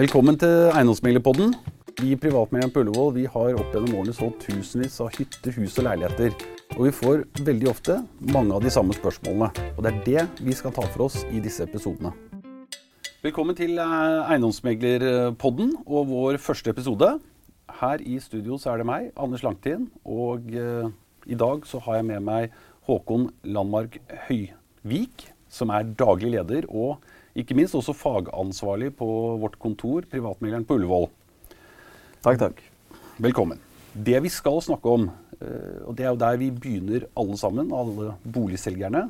Velkommen til Eiendomsmeglerpodden. Vi i Privatmegleren på Ullevål vi har opp gjennom årene solgt tusenvis av hytter, hus og leiligheter. Og vi får veldig ofte mange av de samme spørsmålene. Og det er det vi skal ta for oss i disse episodene. Velkommen til eh, Eiendomsmeglerpodden og vår første episode. Her i studio så er det meg, Anders Langtin, og eh, i dag så har jeg med meg Håkon Landmark Høyvik, som er daglig leder og ikke minst også fagansvarlig på vårt kontor, Privatmegleren på Ullevål. Takk, takk. Velkommen. Det vi skal snakke om, eh, og det er jo der vi begynner alle sammen, alle boligselgerne.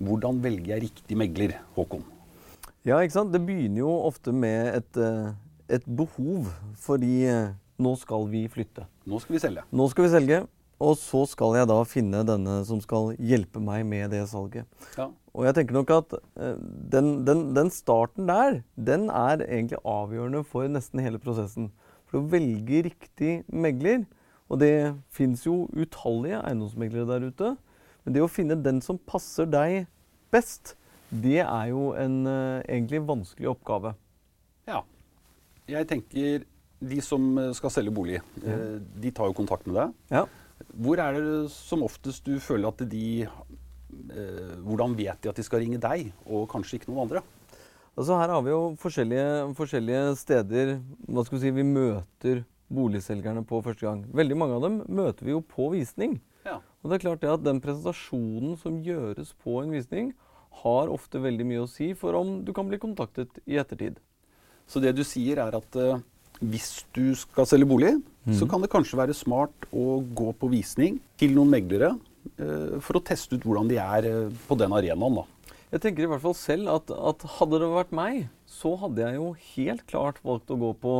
Hvordan velger jeg riktig megler, Håkon? Ja, ikke sant? Det begynner jo ofte med et, eh, et behov, fordi eh, nå skal vi flytte. Nå skal vi selge. Nå skal vi selge, og så skal jeg da finne denne som skal hjelpe meg med det salget. Ja. Og jeg tenker nok at eh, den, den, den starten der, den er egentlig avgjørende for nesten hele prosessen. For å velge riktig megler, og det fins jo utallige eiendomsmeglere der ute, men det å finne den som passer deg best, det er jo en uh, egentlig vanskelig oppgave. ja. Jeg tenker de som eh, skal selge bolig, eh, de tar jo kontakt med deg. Ja. Hvor er det som oftest du føler at de eh, Hvordan vet de at de skal ringe deg, og kanskje ikke noen andre? Altså her har vi jo forskjellige, forskjellige steder hva skal vi si, vi møter boligselgerne på første gang. Veldig mange av dem møter vi jo på visning. Ja. Og det er klart det at Den presentasjonen som gjøres på en visning, har ofte veldig mye å si for om du kan bli kontaktet i ettertid. Så det du sier er at eh, hvis du skal selge bolig, så kan det kanskje være smart å gå på visning til noen meglere eh, for å teste ut hvordan de er eh, på den arenaen. da. Jeg tenker i hvert fall selv at, at hadde det vært meg, så hadde jeg jo helt klart valgt å gå på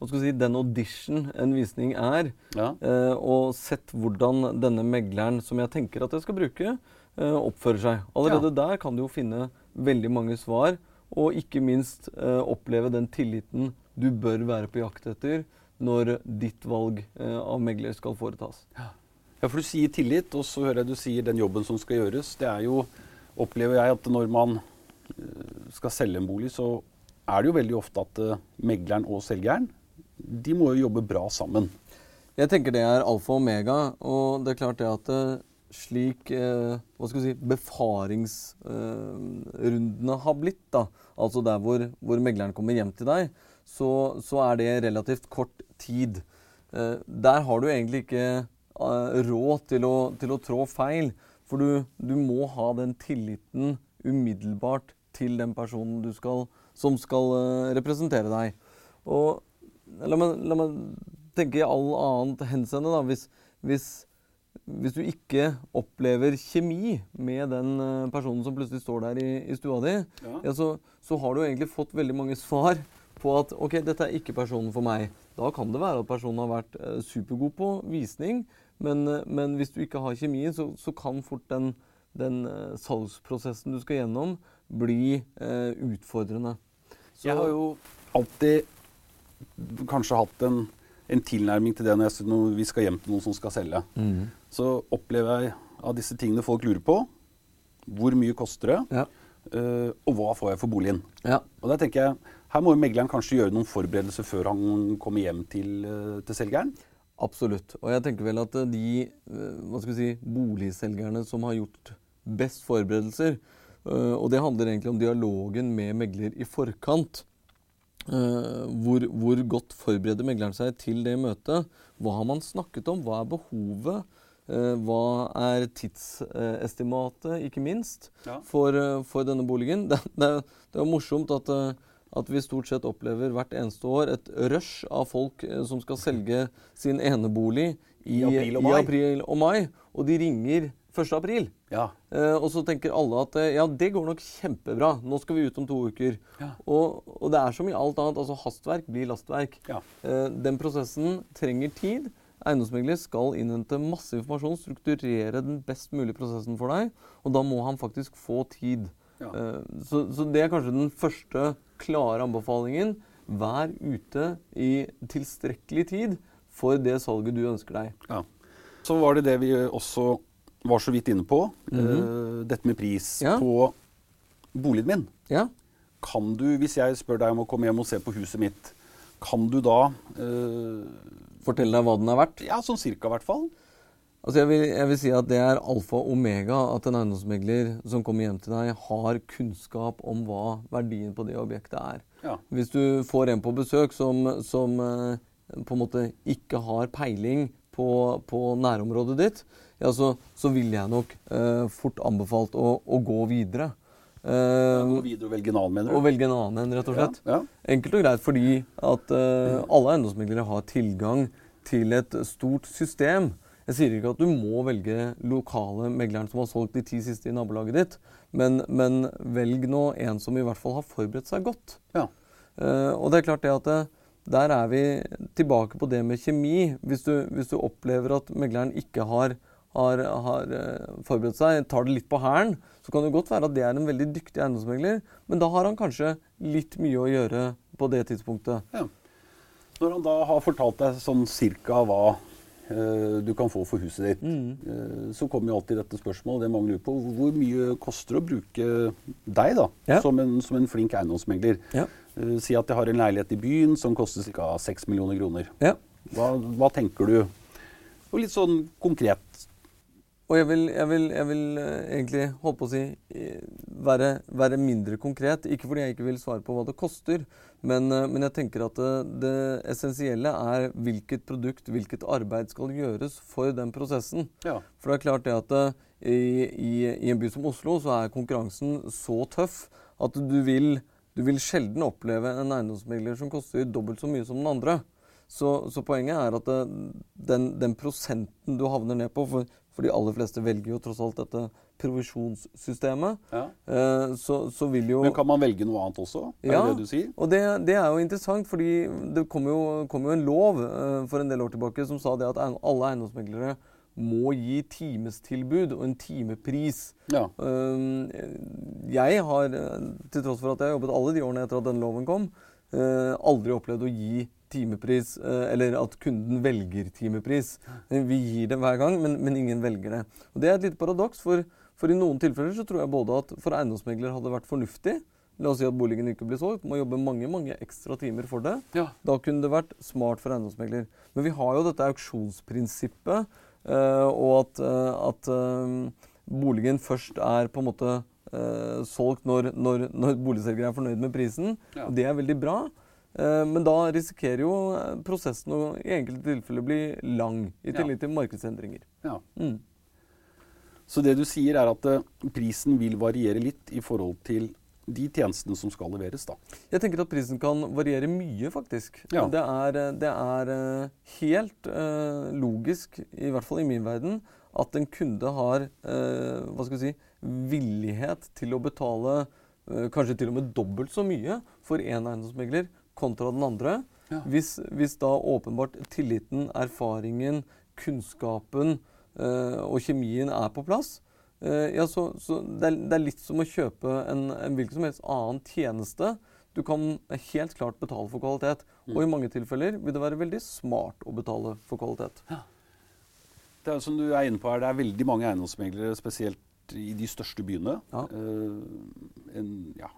hva skal si, den audition en visning er, Ja. eh, og sett hvordan denne megleren som jeg tenker at jeg skal bruke, eh, oppfører seg. Allerede der kan du jo finne veldig mange svar, og ikke minst eh, oppleve den tilliten du bør være på jakt etter når ditt valg eh, av megler skal foretas. Ja, for du sier tillit, og så hører jeg du sier den jobben som skal gjøres. Det er jo, opplever jeg, at når man eh, skal selge en bolig, så er det jo veldig ofte at eh, megleren og selgeren de må jo jobbe bra sammen. Jeg tenker det er alfa og omega, og det er klart det at eh, slik eh, hva skal vi si, befaringsrundene har blitt, da, altså der hvor, hvor megleren kommer hjem til deg, så, så er det relativt kort tid. Eh, der har du egentlig ikke eh, råd til å, til å trå feil, for du, du må ha den tilliten umiddelbart til den personen du skal, som skal eh, representere deg. Og la meg, la meg tenke i all annet henseende, da. Hvis, hvis, hvis du ikke opplever kjemi med den personen som plutselig står der i, i stua di, Ja. ja, så, så har du egentlig fått veldig mange svar på at ok, dette er ikke personen for meg. Da kan det være at personen har vært eh, supergod på visning, men, eh, men hvis du ikke har kjemien, så, så kan fort den, den eh, salgsprosessen du skal gjennom, bli eh, utfordrende. Så- Jeg har jo alltid kanskje hatt en, en tilnærming til det når, jeg, når vi skal hjem til noen som skal selge. Mm. Så opplever jeg av disse tingene folk lurer på. Hvor mye koster det? Ja. eh, og hva får jeg for boligen? Ja. Og der tenker jeg, Her må jo megleren kanskje gjøre noen forberedelser før han kommer hjem til, eh, til selgeren. Absolutt. Og jeg tenker vel at eh, de eh, si, boligselgerne som har gjort best forberedelser, og det handler egentlig om dialogen med megler i forkant. hvor, hvor godt forbereder megleren seg til det møtet? Hva har man snakket om? Hva er behovet? Eh, hva er tidsestimatet, ikke minst, Ja. for, for denne boligen? Det, det, det er morsomt at, at vi stort sett opplever hvert eneste år et rush av folk eh, som skal selge sin enebolig i, I april og i april og mai, og de ringer 1. april. Ja. Eh, og så tenker alle at eh, ja, det går nok kjempebra, nå skal vi ut om to uker. Ja. Og, og det er som i alt annet, altså hastverk blir lastverk. Ja. Eh, den prosessen trenger tid. Eiendomsmegler skal innhente masse informasjon, strukturere den best mulige prosessen for deg, og da må han faktisk få tid. Ja. Eh, så, så det er kanskje den første klare anbefalingen. Vær ute i tilstrekkelig tid for det salget du ønsker deg. Ja. Så var det det vi også var så vidt inne på. eh, dette med pris Ja. på boligen min. Ja, kan du, hvis jeg spør deg om å komme hjem og se på huset mitt, kan du da eh, Fortelle deg hva den er verdt? Ja, sånn cirka i hvert fall. Altså jeg, vil, jeg vil si at det er alfa og omega at en eiendomsmegler som kommer hjem til deg, har kunnskap om hva verdien på det objektet er. Ja. Hvis du får en på besøk som, som eh, på en måte ikke har peiling på, på nærområdet ditt, ja, så, så ville jeg nok eh, fort anbefalt å, å gå videre. Eh, Gå videre og velge en annen, mener du? og velge en annen en, rett og slett. Ja, ja. Enkelt og greit fordi at eh, alle eiendomsmeglere har tilgang til et stort system. Jeg sier ikke at du må velge lokale megleren som har solgt de ti siste i nabolaget ditt, men, men velg nå en som i hvert fall har forberedt seg godt. Ja. Uh, og det er klart det at det, der er vi tilbake på det med kjemi. Hvis du, hvis du opplever at megleren ikke har, har, har eh, forberedt seg, tar det litt på hælen, så kan det godt være at det er en veldig dyktig eiendomsmegler, men da har han kanskje litt mye å gjøre på det tidspunktet. Ja. Når han da har fortalt deg sånn cirka hva eh, du kan få for huset ditt, Mm. så kommer jo alltid dette spørsmålet, det mange lurer på. Hvor mye koster det å bruke deg da, Ja. som, en, som en flink eiendomsmegler? Ja. Eh, si at jeg har en leilighet i byen som koster ca. 6 millioner kroner. Ja. Hva, hva tenker du? Og litt sånn konkret. Og jeg vil, jeg vil, jeg vil eh, egentlig holdt på å si eh, være, være mindre konkret. Ikke fordi jeg ikke vil svare på hva det koster, men, eh, men jeg tenker at det, det essensielle er hvilket produkt, hvilket arbeid skal gjøres for den prosessen. Ja. For det er klart det at eh, i, i, i en by som Oslo så er konkurransen så tøff at du vil, du vil sjelden oppleve en eiendomsmegler som koster dobbelt så mye som den andre. Så, så poenget er at den, den prosenten du havner ned på for, for de aller fleste velger jo tross alt dette provisjonssystemet. Ja. Eh, så, så vil jo Men kan man velge noe annet også? Er Ja. det det du sier? og det, det er jo interessant, fordi det kom jo, kom jo en lov eh, for en del år tilbake som sa det at alle eiendomsmeglere må gi timestilbud og en timepris. Ja. Um, jeg har, eh, til tross for at jeg har jobbet alle de årene etter at den loven kom, eh, aldri opplevd å gi timepris, eh, eller at kunden velger timepris. Vi gir det hver gang, men, men ingen velger det. Og Det er et lite paradoks, for, for i noen tilfeller så tror jeg både at for eiendomsmegler hadde vært fornuftig La oss si at boligen ikke blir solgt, må jobbe mange mange ekstra timer for det. Ja. Da kunne det vært smart for eiendomsmegler. Men vi har jo dette auksjonsprinsippet, eh, og at, eh, at boligen først er på en måte eh, solgt når, når, når boligselger er fornøyd med prisen. Ja. Det er veldig bra. Eh, men da risikerer jo eh, prosessen å i enkelte tilfeller bli lang, i tillegg til markedsendringer. ja. Mm. Så det du sier er at eh, prisen vil variere litt i forhold til de tjenestene som skal leveres, da. Jeg tenker at prisen kan variere mye, faktisk. Ja. Det er, det er helt uh, logisk, i hvert fall i min verden, at en kunde har uh, hva skal vi si, villighet til å betale uh, kanskje til og med dobbelt så mye for én eiendomsmegler kontra den andre. Ja. Hvis, hvis da åpenbart tilliten, erfaringen, kunnskapen eh, og kjemien er på plass, eh, ja, så, så det, er, det er litt som å kjøpe en, en hvilken som helst annen tjeneste. Du kan helt klart betale for kvalitet. Og i mange tilfeller vil det være veldig smart å betale for kvalitet. Det er som du er inne på her, det er veldig mange eiendomsmeglere, spesielt i de største byene. Ja. Eh, en, ja,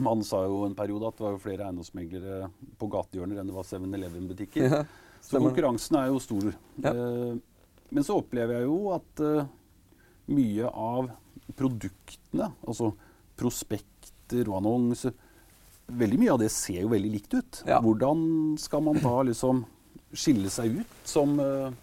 man sa jo en periode at det var jo flere eiendomsmeglere på gatehjørner enn det var 7-Eleven-butikker. Ja, så konkurransen er jo stor. Ja. Eh, men så opplever jeg jo at eh, mye av produktene, altså prospekter og annonser Veldig mye av det ser jo veldig likt ut. Ja. Hvordan skal man da liksom skille seg ut som eh,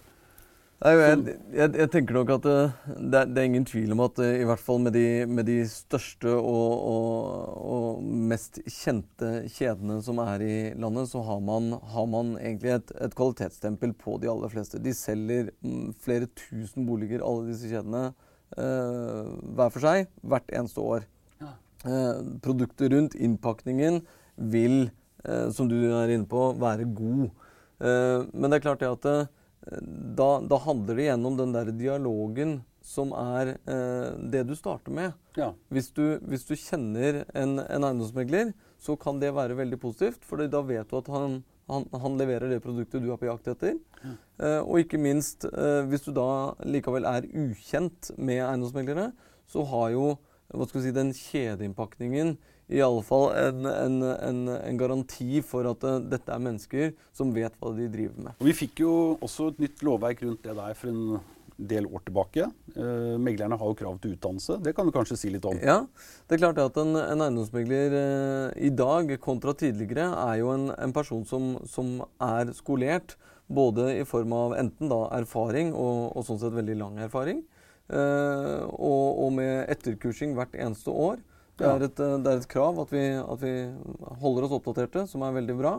Nei, jeg, jeg, jeg tenker nok at eh, det, det er ingen tvil om at eh, i hvert fall med de, med de største og, og, og mest kjente kjedene som er i landet, så har man, har man egentlig et, et kvalitetsstempel på de aller fleste. De selger mm, flere tusen boliger, alle disse kjedene, eh, hver for seg, hvert eneste år. Ja. Eh, produktet rundt, innpakningen, vil, eh, som du er inne på, være god. Eh, men det er klart det at da, da handler det gjennom den der dialogen som er eh, det du starter med. Ja. Hvis du, hvis du kjenner en, en eiendomsmegler, så kan det være veldig positivt. For da vet du at han, han, han leverer det produktet du er på jakt etter. Eh, og ikke minst, eh, hvis du da likevel er ukjent med eiendomsmeglere, så har jo si, den kjedeinnpakningen i alle fall en, en, en, en garanti for at uh, dette er mennesker som vet hva de driver med. Og Vi fikk jo også et nytt lovverk rundt det der for en del år tilbake. Eh, meglerne har jo krav til utdannelse. Det kan du kanskje si litt om? Ja, det er klart at en, en eiendomsmegler eh, i dag kontra tidligere er jo en, en person som, som, er skolert. Både i form av enten da erfaring og, og sånn sett veldig lang erfaring. Eh, og, og, med etterkursing hvert eneste år. Det er et, det er et krav at vi, at vi, holder oss oppdaterte, som er veldig bra.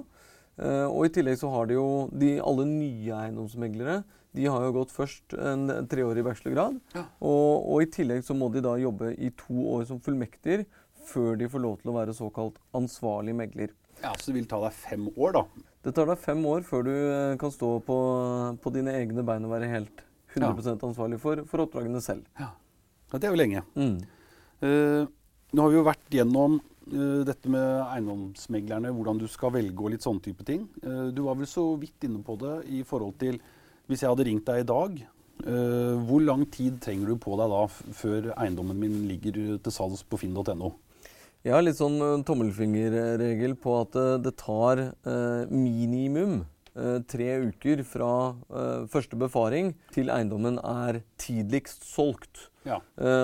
Eh, og I tillegg så har de jo de alle nye eiendomsmeglere de har jo gått først en, treårig bachelorgrad. Ja. Og, og, i tillegg så må de da jobbe i to år som fullmektiger før de får lov til å være såkalt ansvarlig megler. Ja, Så det vil ta deg fem år, da? Det tar deg fem år før du eh, kan stå på, på dine egne bein og være helt 100 ja. ansvarlig for, for, oppdragene selv. Ja. ja. Det er jo lenge. Mm. Uh, nå har vi jo vært gjennom uh, dette med eiendomsmeglerne, hvordan du skal velge og litt sånne type ting. Uh, du var vel så vidt inne på det i forhold til hvis jeg hadde ringt deg i dag, uh, hvor lang tid trenger du på deg da før eiendommen min ligger til salgs på finn.no? Jeg har litt sånn tommelfingerregel på at det tar minimum tre uker fra første befaring til eiendommen er tidligst solgt. Ja.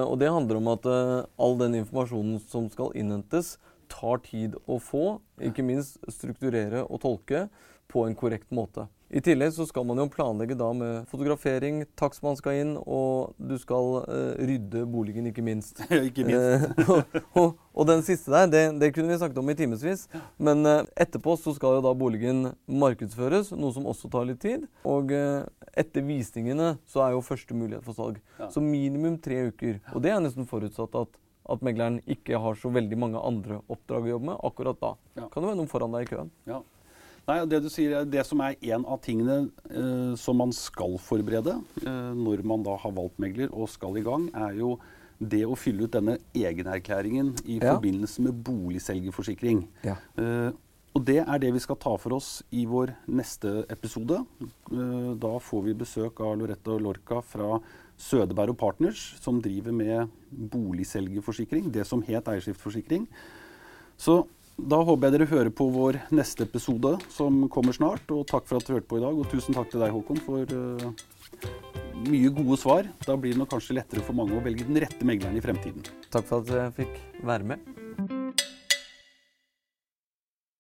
og det handler om at all den informasjonen som skal innhentes, tar tid å få. Ikke minst strukturere og tolke på en korrekt måte. I tillegg så skal man jo planlegge da med fotografering, takstmann skal inn, og du skal uh, rydde boligen, ikke minst. ikke minst. Uh, og, og, og, den siste der, det, det, kunne vi snakket om i timevis. Men uh, etterpå så skal jo da boligen markedsføres, noe som også tar litt tid. Og etter visningene så er jo første mulighet for salg. Ja. Så minimum tre uker. Og det er nesten forutsatt at at megleren ikke har så veldig mange andre oppdrag å jobbe med akkurat da. Ja. Kan det være noen foran deg i køen? Ja. Nei, Det du sier, det som er en av tingene eh, som man skal forberede eh, når man da har valgt megler og skal i gang, er jo det å fylle ut denne egenerklæringen i ja. forbindelse med boligselgerforsikring. Ja. Eh, og Det er det vi skal ta for oss i vår neste episode. Eh, da får vi besøk av Loretta Lorca fra Sødeberg og Partners, som driver med boligselgerforsikring, det som het eierskiftforsikring. Så da håper jeg dere hører på vår neste episode, som kommer snart. Og takk for at du hørte på i dag. Og tusen takk til deg, Håkon, for uh, mye gode svar. Da blir det nok kanskje lettere for mange å velge den rette megleren i fremtiden. Takk for at jeg fikk være med.